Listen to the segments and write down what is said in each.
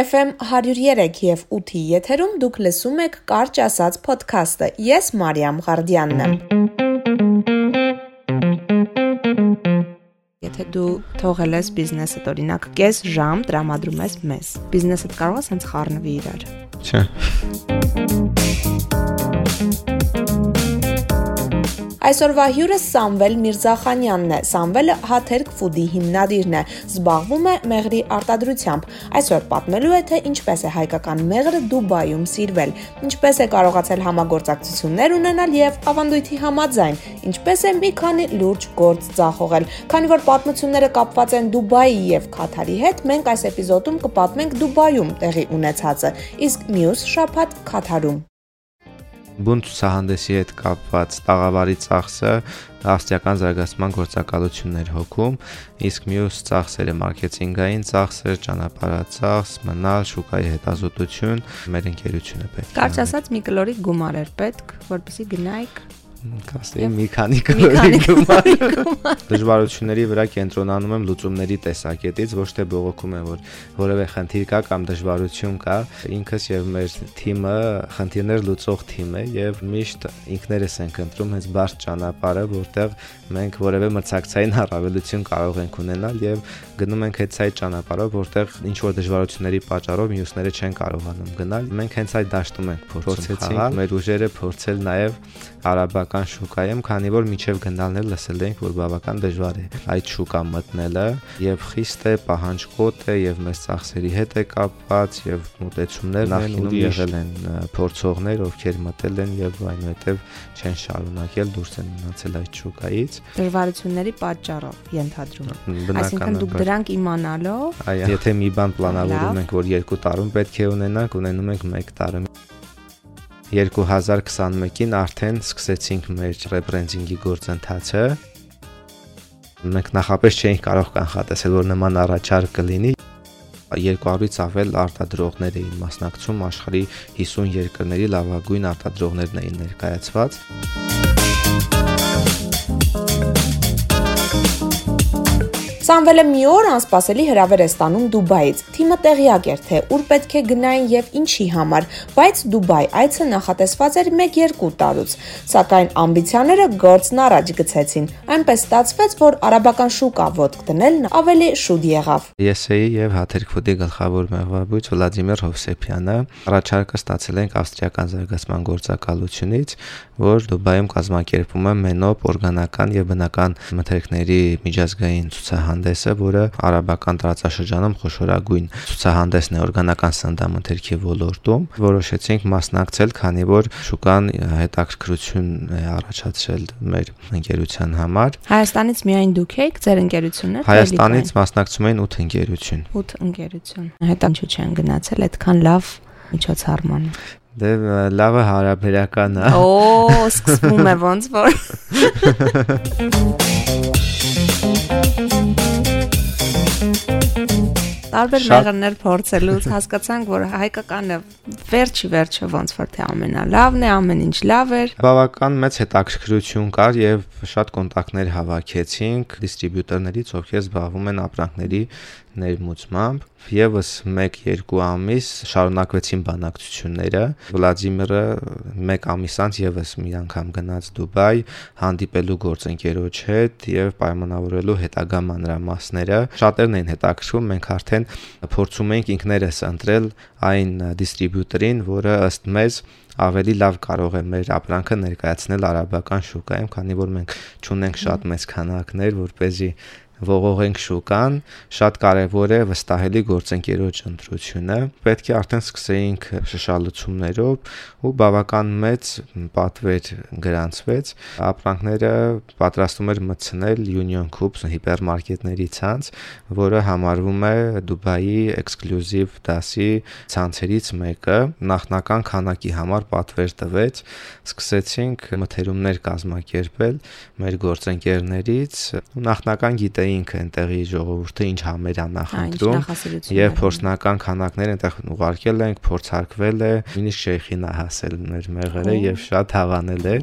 FM 103 եւ 8-ի եթերում դուք լսում եք Կարճ ասած ոդքասթը։ Ես Մարիամ Ղարդյանն եմ։ Եթե դու թողել ես բիզնեսը, օրինակ, կես ժամ տրամադրում ես մեզ, բիզնեսը կարող է սենց խառնվի իրար։ Չէ։ Այսօրվա հյուրը Սամվել Միրզախանյանն է։ Սամվելը Հաթերք Ֆուդի հիմնադիրն է, զբաղվում է մեղրի արտադրությամբ։ Այսօր պատմելու է, թե ինչպես է հայկական մեղրը Դուբայում սիրվել, ինչպես է կարողացել համագործակցություններ ունենալ եւ ավանդույթի համաձայն, ինչպես է մի քանի լուրջ գործ ձախողել։ Քանի որ պատմությունները կապված են Դուբայի եւ Քաթարի հետ, մենք այս էպիզոդում կպատմենք Դուբայում տեղի ունեցածը, իսկ մյուս շաբաթ Քաթարում բուն ցուցահանդեսի հետ կապված տաղավարի ծախսը ավստրիական զարգացման գործակալություններ հոգում, իսկ մյուս ծախսերը մարքեթինգային ծախսեր, ճանապարհածախս, մնալ, շուկայի հետազոտություն, մեր ընկերությունը պետք։ Կարճ ասած մի կլորիկ գումար էր պետք, որպեսզի գնայիք կասեի մի քանի կլորի գումար։ Դժվարությունների վրա կենտրոնանում եմ լուծումների տեսակետից, ոչ թե բողոքում եմ, որ որևէ խնդիր կա կամ դժվարություն կա։ Ինքս եւ մեր թիմը խնդիրներ լուծող թիմ է եւ միշտ ինքներս ենք ընտրում հենց բարդ ճանապարհը, որտեղ մենք որևէ մրցակցային առավելություն կարող ենք ունենալ եւ գնում ենք այդ ճանապարհով, որտեղ ինչ որ դժվարությունների պատճառով մյուսները չեն կարողանում գնալ։ Մենք հենց այդ դաշտում ենք փորձեցինք մեր ուժերը փորձել նաեւ արաբական շուկայում, քանի որ միջև գնալն էլ լսել ենք, որ բավական դժվար է այդ շուկա մտնելը եւ խիստ է, պահանջկոտ է եւ մեծ ծախսերի հետ է կապված եւ մտեցումներ նախինում եղել են փորձողներ, ովքեր մտել են եւ այնուհետեւ չեն շարունակել դուրս են մնացել այդ շուկայից դժվարությունների պատճառով ենթադրում եմ այսինքն դուք դրանք իմանալով եթե մի բան պլանավորում ենք որ 2 տարում պետք է ունենանք ունենում ենք 1 տարում 2021-ին արդեն սկսեցինք մեր ռեբրենդինգի գործընթացը մենք նախապես չէինք կարող կանխատեսել որ նման առաջարկ կլինի 200-ից ավել արտադրողներ էին մասնակցում աշխարհի 50 երկրների լավագույն արտադրողներն էին ներկայացված Սամվելը մի օր անսպասելի հրավեր է ստանում Դուբայից։ Թիմը տեղյակ էր, թե ուր պետք է գնային եւ ինչի համար, բայց Դուբայ այցը նախատեսված էր 1-2 տարուց, սակայն ամբիցիաները գործն առաջ գցեցին։ Այնպես ստացվեց, որ արաբական շուկա ոտք դնելն ավելի շուտ եղավ։ Ես էի եւ Հաթերքվոդի գլխավոր մեղվաբույց Վլադիմիր Հովսեփյանը առաջարկը ստացել ենք ավստրիական զարգացման գործակալությունից, որ Դուբայում կազմակերպում է մենոպ օրգանական եւ բնական մթերքների միջազգային ցուցահանդես ցուցահանդեսը, որը արաբական տարածաշրջանում խոշորագույն ցուցահանդեսն է օրգանական սննդամթերքի ոլորտում։ Որոշեցինք մասնակցել, քանի որ շուկան հետաքրքրություն է առաջացրել մեր ընկերության համար։ Հայաստանից միայն դուք եք ձեր ընկերությունն է։ Հայաստանից մասնակցում էին 8 ընկերություն։ 8 ընկերություն։ Հետո ինչու չեն գնացել այդքան լավ միջոցառման։ Դե լավը հարաբերական է։ Օ, սկսվում է ոնց որ։ տարբեր մեղրներ փորձելուց հասկացանք, որ հայկականը վերջի վերջը ոնց որ թե ամենալավն է, ամեն ինչ լավ էր։ Բավական մեծ հետաքրքրություն կար եւ շատ կոնտակտներ հավաքեցինք դիստրիբյուտորներից, ովքեր զբաղվում են ապրանքների ներմուծմամբ եւս 1-2 ամիս շարունակվեցին բանակցությունները վլադիմիրը 1 ամիս անց եւս մի անգամ գնաց Դուբայ հանդիպելու գործընկերոջ հետ եւ պայմանավորելու հետագա մանրամասները շատերն էին հետաքրքրում մենք արդեն փորձում էինք ինքներս ընտրել այն դիստրիբյուտորին որը ըստ մեզ ավելի լավ կարող է մեր ապրանքը ներկայացնել արաբական շուկայում, քանի որ մենք ճունենք շատ մեծ քանակներ, որ เป զի ողողենք շուկան, շատ կարևոր է վստահելի գործընկերոջ ընտրությունը։ Պետք է արդեն սկսեինք շշալցումներով ու բավական մեծ պատվեր գրանցվեց։ Ապրանքները պատրաստում էր մտցնել Union Cubes հիպերմարկետների ցանց, որը համարվում է Դուբայի էքսկլյուզիվ դասի ցանցերից մեկը։ Նախնական քանակի համար պատվեր տվեց։ Սկսեցինք մթերումներ կազմակերպել մեր գործընկերներից։ Նախնական գիտեի գիտեինք այնտեղի ժողովուրդը ինչ համեր է նախընտրում եւ փորձնական քանակներ այնտեղ ուղարկել ենք, փորձարկվել է, նույնիսկ շեյխին է հասել մեր մեղրը եւ շատ հավանել էր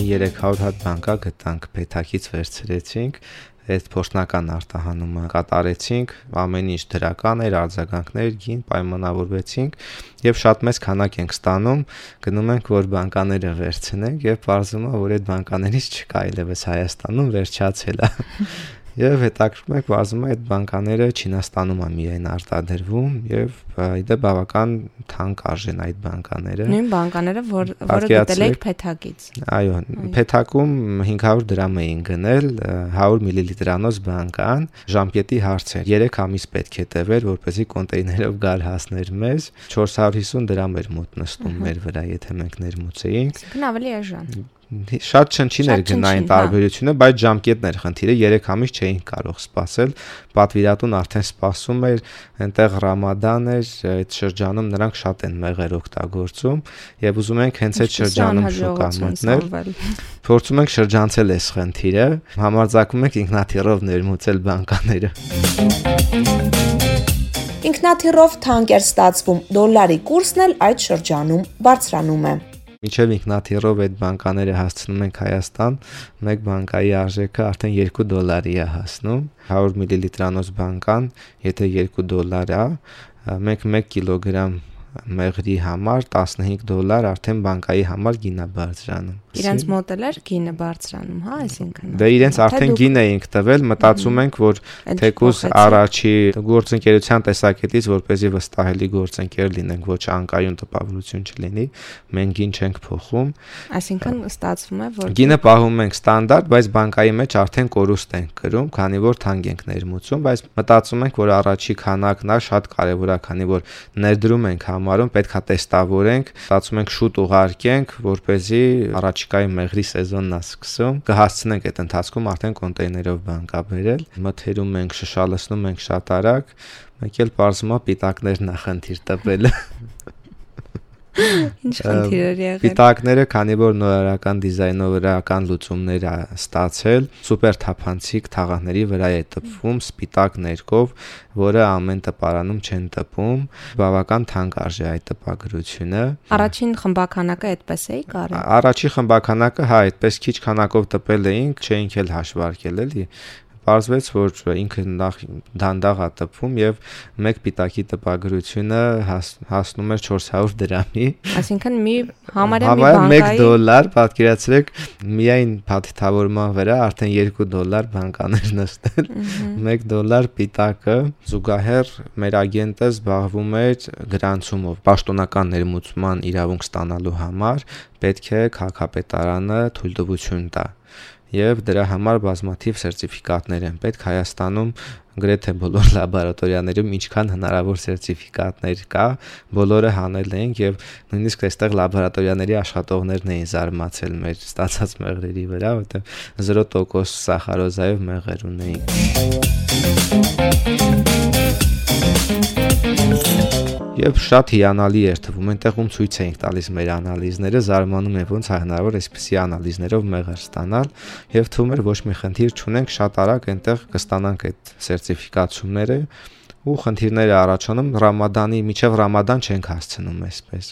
մի 300 հատ բանկա գտանք, փեթակից վերցրեցինք այդ փորձնական արտահանումը կատարեցինք, ամեն ինչ դրական էր, արձագանքներ, գին պայմանավորվեցինք եւ շատ մեծ քանակ ենք ստանում, գնում ենք որ բանկաները վերցնենք եւ բարձում է որ այդ բանկաներից չկա այլևս Հայաստանում վերջացել է Եվ հետաքրքրում է, վազում է այդ բանկաները Չինաստանում է միայն արտադրվում եւ իդե բավական թանկ արժեն այդ բանկաները։ Նույն բանկաները, որ որը գտել եք փեթակից։ Այո, փեթակում 500 դրամ էին գնել 100 մլ-անոց բանկան, ժամկետի հարց էր։ 3 ամիս պետք է տևեր, որպեսզի կոնտեյներով գալ հասներ մեզ, 450 դրամ էր մոտ նստում մեր վրա, եթե մենք ներմուծեինք։ Այսինքն ավելի էժան շատ շնչիներ գնային տարբերությունը, բայց ժամկետն էր խնդիրը, 3 ամիս չէին կարող սпасել։ Պատվիրատուն արդեն սпасում էր, այնտեղ Ռամադան էր, այդ շրջանում նրանք շատ են մեղեր օգտագործում եւ ուզում ենք հենց այդ շրջանում շուկա մտնել։ Փորձում ենք շրջանցել այս խնդիրը, համարձակում ենք ինքնաթիռով ներմուծել բանկաները։ Ինքնաթիռով թանկ էր ստացվում, դոլարի կուրսն էլ այդ շրջանում բարձրանում է։ Միջև ինքնաթիռով այդ բանկաները հասցնում ենք Հայաստան, մեկ բանկայի արժեքը արդեն 2 դոլարի է հասնում։ 100 մլ-անոց բանկան, եթե 2 դոլար է, մենք 1 կիլոգրամ մեղրի համար 15 դոլար արդեն բանկայի համար գինը բարձրանում։ Իրենց մոտ էլ էր գինը բարձրանում, հա, այսինքն։ Դե իրենց արդեն գին էինք տվել, մտածում ենք, որ թեկուզ առաջի գործընկերության տեսակետից, որպեսզի վստահելի գործընկեր լինենք, ոչ անկայուն տպավորություն չլինի, մենք գին չենք փոխում։ Այսինքն ստացվում է, որ գինը պահում ենք ստանդարտ, բայց բանկայի մեջ արդեն կորուստ ենք գրում, քանի որ թանկ ենք ներմուծում, բայց մտածում ենք, որ առաջի քանակն է շատ կարևոր է, քանի որ ներդրում ենք համարում, պետքա տեստավորենք, ստացում ենք շուտ ուղարկենք, որ เป զի առաջ առաջիկայի մեղրի սեզոնն է սկսում, կհասցնենք այդ ընթացքում արդեն կոնտեյներով բան կա բերել։ Մթերում ենք, շշալցնում ենք շատ արագ, մեկ էլ բարձումա պիտակներն է խնդիր տպելը։ Ինչ խնդիրներ եղել։ Պիտակները, քանի որ նորարարական դիզայնովրական լուծումներ է ստացել, սուպեր թափանցիկ թաղանթների վրա է տպվում սպիտակ ներկով, որը ամեն տպարանում չեն տպում, բավական թանկ արժե այդ տպագրությունը։ Առաջին խմբականակը այդպես էի կարել։ Առաջի խմբականակը հա այդպես քիչ քանակով տպել էինք, չէինք էլ հաշվարկել էլի, Պարզվեց, որ ինքը նախ դանդաղ ատպում եւ մեկ պիտակի տպագրությունը հաս, հասնում էր 400 դրամի։ Այսինքն մի համարյա մի բանկայի 1 դոլար, պատկերացրեք, միայն փաթեթավորման վրա արդեն 2 դոլար բանկաներ նստել։ 1 դոլար պիտակը զուգահեռ մեր ագենտը զբաղվում էր գրանցումով, պաշտոնական ներմուծման իրավունք ստանալու համար պետք է քաղաքապետարանը թույլտվություն տա եւ դրա համար բազմաթիվ սերտիֆիկատներ են պետք Հայաստանում գրեթե բոլոր լաբորատորիաներում ինչքան հնարավոր սերտիֆիկատներ կա, բոլորը հանել ենք եւ նույնիսկ այստեղ լաբորատորիաների աշխատողներն էին զարմացել մեր ստացած մեղրերի վրա, որտեղ 0% սախարոզայով մեղր ունեին եւ շատ հիանալի էր թվում։ Այնտեղում ցույց էինք տալիս մեր անալիզները, զարմանում եմ ոնց է հնարավոր այսպիսի անալիզներով մեղր ստանալ եւ թվում էր ոչ մի խնդիր չունենք, շատ արագ այնտեղ կստանանք այդ սերտիֆիկացումները ու խնդիրները առաջանում Ռամադանի միջև Ռամադան չենք հասցնում այսպես։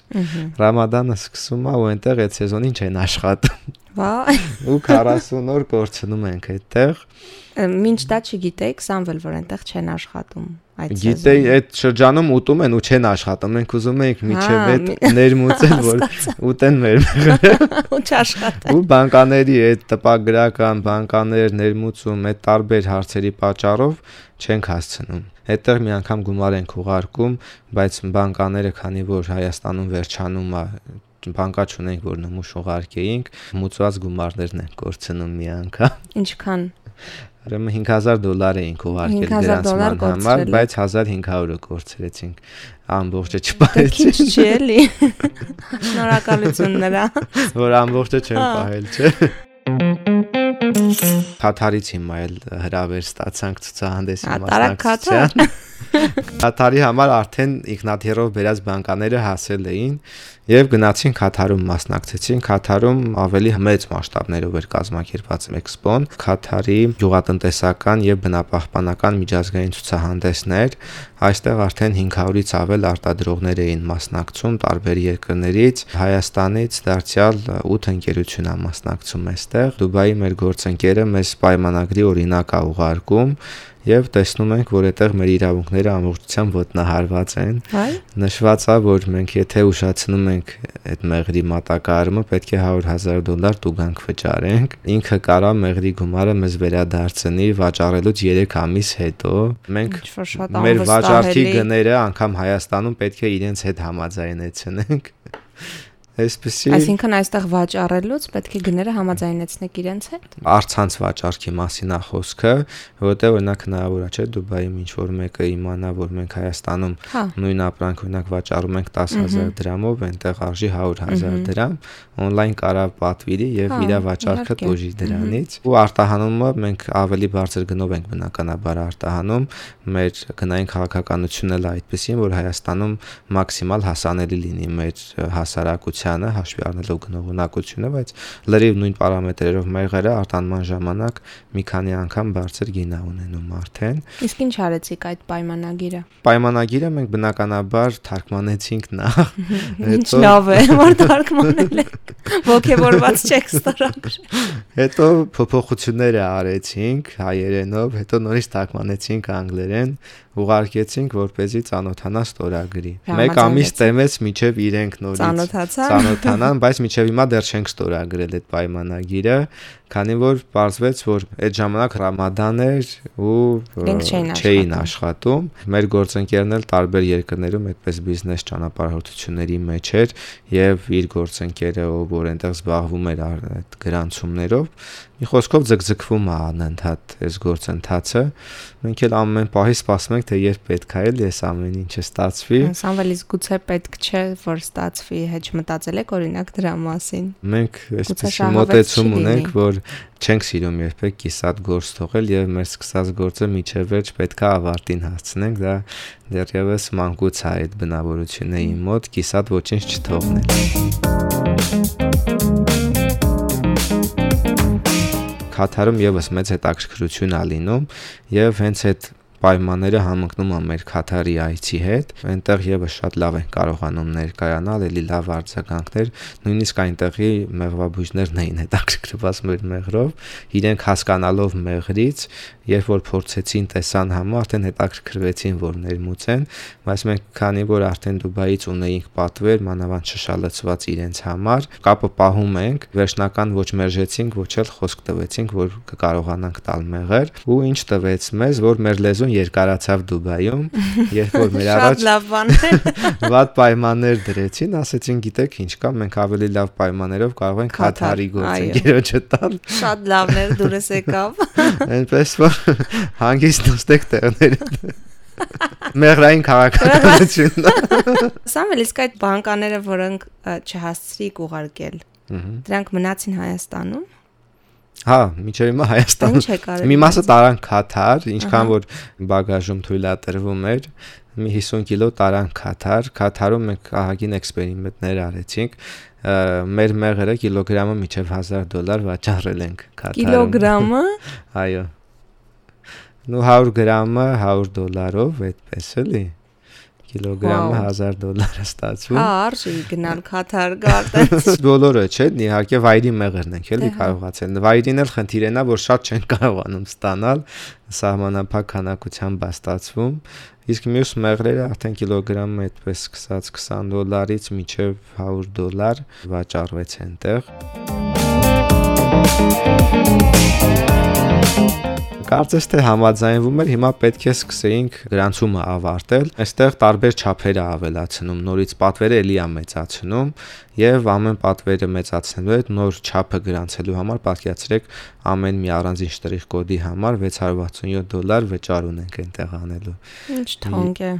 Ռամադանը սկսում է ու այնտեղ այդ սեզոնին չեն աշխատում։ Վայ։ Ու 40 օր կորցնում ենք այդտեղ։ Մինչ դա չգիտեիք, Սամվել, որ այնտեղ չեն աշխատում Գիտեի, այդ շրջանում ուտում են ու չեն աշխատում։ Մենք ուզում էինք միջև հա, այդ ներմուծել, որ ուտեն մեր ու չաշխատեն։ Ու բանկաների այդ տպագրական բանկաներ ներմուծում այդ տարբեր հարցերի պատճառով չենք հասցնում։ Այդտեղ մի անգամ գումար ենք ուղարկում, բայց բանկաները, քանի որ Հայաստանում վերջանում է բանկա չունենք, որ նմուշ ուղարկեինք, մուծված գումարներն են կորցնում մի անգամ։ Ինչքան Ուրեմն 5000 դոլար էինք ուղարկել գրանցման համար, բայց 1500-ը կորցրեցինք։ Ամբողջը չպահեցի։ Քիչ չի էլի։ Շնորհակալություն նրա։ Որ ամբողջը չեմ հա։ պահել, չէ։ Կաթարից հիմա էլ հրավեր ստացանք ցուցահանդեսի մասնակցության։ Կաթարի համար արդեն ինքնաթիռով բերած բանկաները հասել էին եւ գնացին Կաթարում մասնակցեցին։ Կաթարում ավելի մեծ մասշտաբներով էր կազմակերպված էքսպոն։ Կաթարի գյուղատնտեսական եւ բնապահպանական միջազգային ցուցահանդեսներ Այստեղ արդեն 500-ից ավել արտադրողներ էին մասնակցում տարբեր երկրներից։ Հայաստանից դարձյալ 8 ընկերություն է մասնակցում այստեղ։ Դուբայի մեր գործընկերը մեզ պայմանագրի օրինակ է ուղարկում եւ տեսնում ենք, որ այդտեղ մեր իրավունքները ամբողջությամբ ոտնահարված են։ Նշված է, որ մենք եթե ուշացնում ենք այդ մեղրի մատակարարումը, պետք է 100.000 դոլար տուգանք վճարենք։ Ինքը կարա մեղրի գումարը մեզ վերադարձնի վաճառելուց 3 ամիս հետո։ Մենք մեր վաճառքի գները անգամ Հայաստանում պետք է իրենց հետ համաձայնեցնենք։ Այսպեսի Այսինքն այստեղ վաճառելուց պետք է գները համաձայնեցնեք իրենց հետ։ արցանց վաճառքի մասին է խոսքը, որովհետև օրինակ հնարավոր է չէ Դուբայում ինչ որ մեկը իմանա, որ մենք Հայաստանում Հա։ նույն ապրանք օրինակ վաճառում ենք 10000 դրամով, այնտեղ արժի 100000 դրամ, on-line կարա պատվիրի եւ Հա, իր վաճառքը տոժի դրանից։ Ու արտահանումը մենք ավելի բարձր գնով ենք բնականաբար արտահանում, մեր գնային քաղաքականությունն էլ այդպեսին, որ Հայաստանում մաքսիմալ հասանելի լինի մեր հասարակությանը, հաշվի առնելով գնողունակությունը, բայց լրիվ նույն պարամետրերով մեղրը արտանման ժամանակ մի քանի անգամ բարձր գին է ունենում արդեն։ Իսկ ինչ արեցիք այդ պայմանագիրը։ Պայմանագիրը մենք բնականաբար թարգմանեցինք նախ, Ինչ լավ է, որ թարգմանել եք։ Ոգևորված չեք ստորագրել։ հետո փոփոխությունները արեցինք հայերենով, հետո նորից թարգմանեցինք անգլերեն, ուղարկեցինք, որ เป զի ծանոթանա ստորագրի։ Մեկ ամիս տեմեց միջև իրենք նորից ծանոթանան, բայց միջև հիմա դեռ չենք ստորագրել այդ պայմանագիրը, քանի որ պարզվեց, որ այդ ժամանակ Ռամադան էր ու չէին աշխատում։ Մեր գործընկերն էլ տարբեր երկրներում այդպես բիզնես ճանապարհորդությունների մեջ էր եւ իր գործընկերը, ով որ այնտեղ զբաղվում էր այդ գրանցումներով, մի խոսքով ձգձգվում է անընդհատ այս գործընթացը։ Մենք էլ ամեն պահի սպասում ենք, թե երբ պետք է էլ այս ամեն ինչը ստացվի։ Սամվելից գուցե պետք չէ, որ ստացվի, հեչ մտածել եք օրինակ դրա մասին։ Մենք շահավետ մոտեցում ունենք, որ չենք սիրում երբեք կիսատ գործ թողել եւ մեր սկսած գործը միջև վերջ պետք է ավարտին հասցնենք, դա դեռևս մանկուց է այդ բնավորությունը իմ մոտ, կիսատ ոչինչ չթողնել։ Կաթարում եւս մեծ հետաքրքրություն ա լինում եւ հենց այդ պայմանները համընկնում են մեր Կաթարի այցի հետ։ Այնտեղ եւս շատ լավ են կարողանում ներկայանալ, էլի լավ արձագանքներ, նույնիսկ այնտեղի մեղվաբույժներն էին հետաքրքրված մեր մեղրով, իրենք հասկանալով մեղրից, երբ որ փորձեցին տեսան համը, արդեն հետաքրքրվեցին, որ ներմուծեն, բայց մենք քանի որ արդեն Դուբայից ունեինք պատվեր, մանավանդ շշալցված իրենց համար, կապը պահում ենք, վերջնական ոչ մերժեցինք, ոչ էլ խոսք տվեցինք, որ կկարողանանք տալ մեղր, ու ինչ տվեց մեզ, որ մեր լեզուն երկարացավ Դուբայում, երբ որ մեր առաջ Շատ լավ բան է։ վատ պայմաններ դրեցին, ասեցին, գիտեք ինչ կա, մենք ավելի լավ պայմաններով կարող ենք Կաթարի այո։ գործընկերոջը տալ, Շատ լավն էր դուրս եկավ։ այնպես որ հանգիստ նստեք տեղները։ Մեղրային քաղաքականությունն է։ Սամվել իսկ այդ բանկաները, որոնք ը, չհասցրիք ուղարկել, Մհմ։ դրանք մնացին Հայաստանում։ Հա, միջև հիմա արել։ մի մասը տարան Կաթար, Ահա։ ինչքան որ բագաժում թույլատրվում էր, մի 50 կիլո տարան Կաթար, Կաթարում մենք ահագին էքսպերիմենտներ արեցինք, մեր մեղրը կիլոգրամը միջև 1000 դոլար վաճառել ենք Կաթարում։ Կիլոգրամը Այո։ Նու 100 գրամը 100 դոլարով, այդպես էլի։ Կիլոգրամը Վաու։ 1000 դոլար է ստացվում։ հա արժի գնալ Քաթար գարտեն։ Բոլորը չէ, իհարկե վայրի մեղրն ենք էլի հա։ կարողացել։ Վայրին էլ խնդիրն է, որ շատ չեն կարողանում ստանալ, սահմանափակ քանակությամբ է ստացվում։ Իսկ մյուս մեղրերը արդեն կիլոգրամը այդպես սկսած 20 դոլարից մինչև 100 դոլար վաճառվեց այնտեղ։ Կարծես թե համաձայնվում էր, հիմա պետք է սկսեինք գրանցումը ավարտել։ Այստեղ տարբեր չափեր է ավելացնում, նորից պատվերը էլի է մեծացնում եւ ամեն պատվերը մեծացնելու հետ նոր չափը գրանցելու համար պատկերացրեք ամեն մի առանձին շտրիխ կոդի համար 667 դոլար վճար ունենք այնտեղ անելու։ Ինչ թանկ է։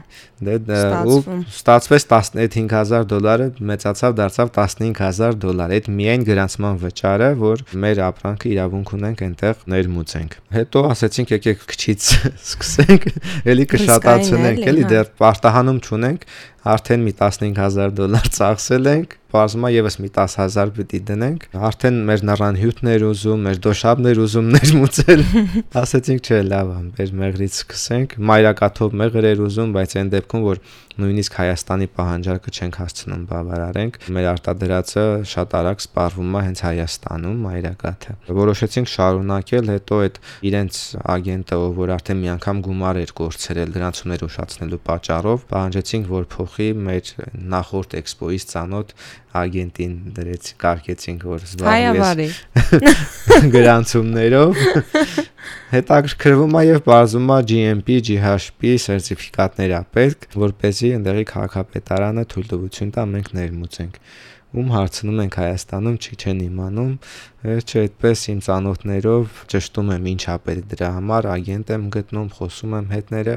Դե դա- ու ստացվեց 15000 դոլարը մեծացավ դարձավ 15000 դոլար։ Այդ միայն գրանցման վճարը, որ մեր ապրանքը իրավունք ունենք այնտեղ ներմուծենք։ Հետո ասեցինք եկեք քչից սկսենք, էլի կշատացնենք, էլի, հա։ դեռ արտահանում չունենք, արդեն մի 15000 դոլար ծախսել ենք բազմա եւս մի 10000 պիտի դնենք արդեն մեր նռան հյութներ ուզում մեր դոշաբներ ուզում ներմուծել ասեցինք չէ լավ ամբեր մեղրից սկսենք մայրակաթով մեղր էր ուզում բայց այն դեպքում որ նույնիսկ Հայաստանի պահանջարկը չենք հասցնում բավարարենք մեր արտադրածը շատ արագ սպառվում է հենց Հայաստանում մայրակաթը որոշեցինք շարունակել հետո այդ իրենց ագենտը որ արդեն մի անգամ գումար էր կորցրել դրանցումներ ուշացնելու պատճառով պահանջեցինք որ փոխի մեր նախորդ էքսպոից ցանոթ ագենտին դրեց կարկեցինք որ զբաղվես գրանցումներով հետաքրքրվում է եւ բարձում է GMP, GHP սերտիֆիկատներ է պետք, որ เป զի ընդեղի քաղաքապետարանը թույլտվություն տա մենք ներմուծենք ում հարցնում ենք Հայաստանում, չի չեն իմանում, վերջը այդպես իմ ծանոթներով ճշտում եմ ինչա պետք դրա համար, ագենտ եմ գտնում, խոսում եմ հետները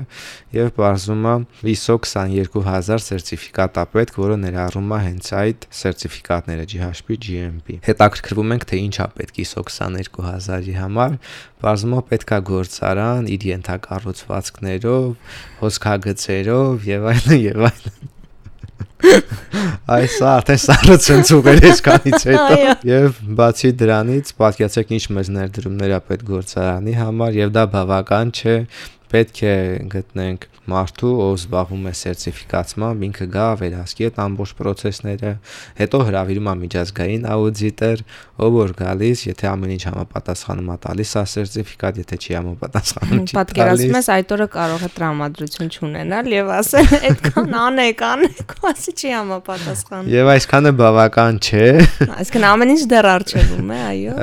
եւ բարձում է ISO 22000 սերտիֆիկատ է պետք, որը ներառում է հենց այդ սերտիֆիկատները GHP, GMP։ Հետաքրքրվում ենք թե ինչա պետք ISO 22000-ի համար, բարձում է պետքա գործարան իր ենթակառուցվածքներով, հոսքագծերով եւ այլն եւ այլն Այս արդեն սառը ցուղեր էսքանից հետո եւ բացի դրանից պատկերացեք ինչ մեծ ներդրումներ է պետք գործարանի համար եւ դա բավական չէ պետք է գտնենք մարդու, ով զբաղվում է սերտիֆիկացմամբ, ինքը գա վերահսկի այդ ամբողջ process-ները, հետո հravirում է միջազգային աուդիտեր, ով որ գալիս, եթե ամեն ինչ համապատասխանում է տալիս է սերտիֆիկատ, եթե չի համապատասխանում չի տալիս։ Պատկերացնում ես այդ օրը կարող է տրամադրություն չունենալ եւ ասել այդքան անեք, անեք, ասի չի համապատասխանում։ Եվ այսքանը բավական չէ։ Այսինքն ամեն ինչ դեռ արժևում է, այո։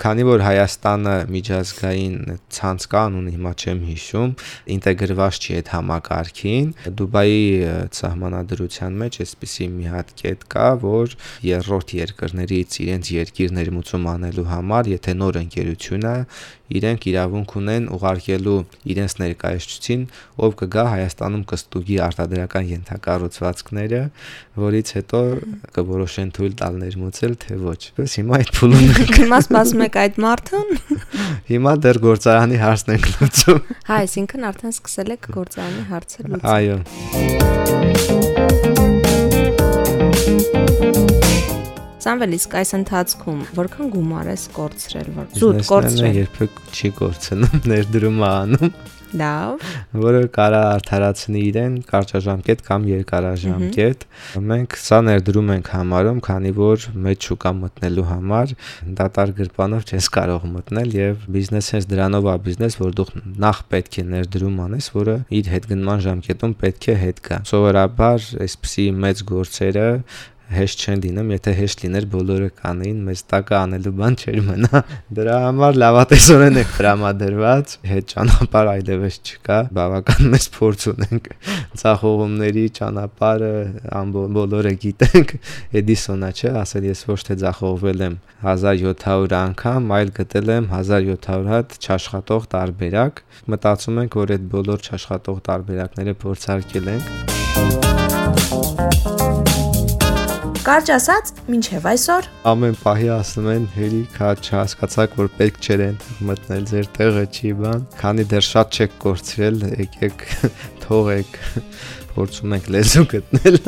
Քանի որ Հայաստանը միջազգային ցանց կա, անունը հիմա չեմ հիշում, ինտեգրված չի այդ համակարգին Դուբայի սահմանադրության մեջ այսպիսի մի հատ կետ կա, որ երրորդ երկրներից իրենց երկիր ներմուծում անելու համար, եթե նոր ընկերություն է, իրենք իրավունք ունեն ուղարկելու իրենց ներկայացուցին, ով կգա Հայաստանում կստուգի արտադրական ենթակառուցվածքները, որից հետո կորոշեն թույլ տալ ներմուծել, թե ոչ։ Պես հիմա այդ փուլում Հիմա սպասում եք այդ մարդուն։ Հիմա դեռ գործարանի հարցն ենք լուծում։ Հա, այսինքն արդեն սկսել եք գործարանի հարցը լուծել։ Այո։ Սամվել իսկ այս ընթացքում որքան գումար ես կորցրել, որ զուտ կորցրել։ Երբեք չի կորցնում, ներդրում անում։ Լավ։ Որը կարա արդարացնի իրեն կարճաժամկետ կամ երկարաժամկետ։ Մենք սա ներդրում ենք համարում, քանի որ մեծ շուկա մտնելու համար դատար գրպանով չես կարող մտնել եւ բիզնեսը դրանով է բիզնես, որ դու նախ պետք է ներդրում անես, որը իր հետ գնման ժամկետում պետք է հետ գա։ Սովորաբար այսպիսի մեծ գործերը հեշտ չեն լինում, եթե հեշտ լիներ բոլորը կանեին, մեզ տակը անելու բան չէր մնա։ Դրա համար լավատեսորեն է տրամադրված, հետ ճանապարհ այլևս չկա, բավական մեծ փորձ ունենք։ Ձախողումների ճանապարհը բոլորը գիտենք, Էդիսոնա չէ, ասել ես ոչ թե ձախողվել եմ 1700 անգամ, այլ գտել եմ 1700 հատ չաշխատող տարբերակ։ Մտածում ենք, որ այդ բոլոր չաշխատող տարբերակները փորձարկել ենք։ Կարճ ասած, մինչև այսօր ամեն պահի ասում են հերիք, հա չհասկացաք, որ պետք չէր այնտեղ մտնել, ձեր տեղը չի բան, քանի դեռ շատ չեք կորցրել, եկեք թողեք, փորձում ենք լեզու գտնել։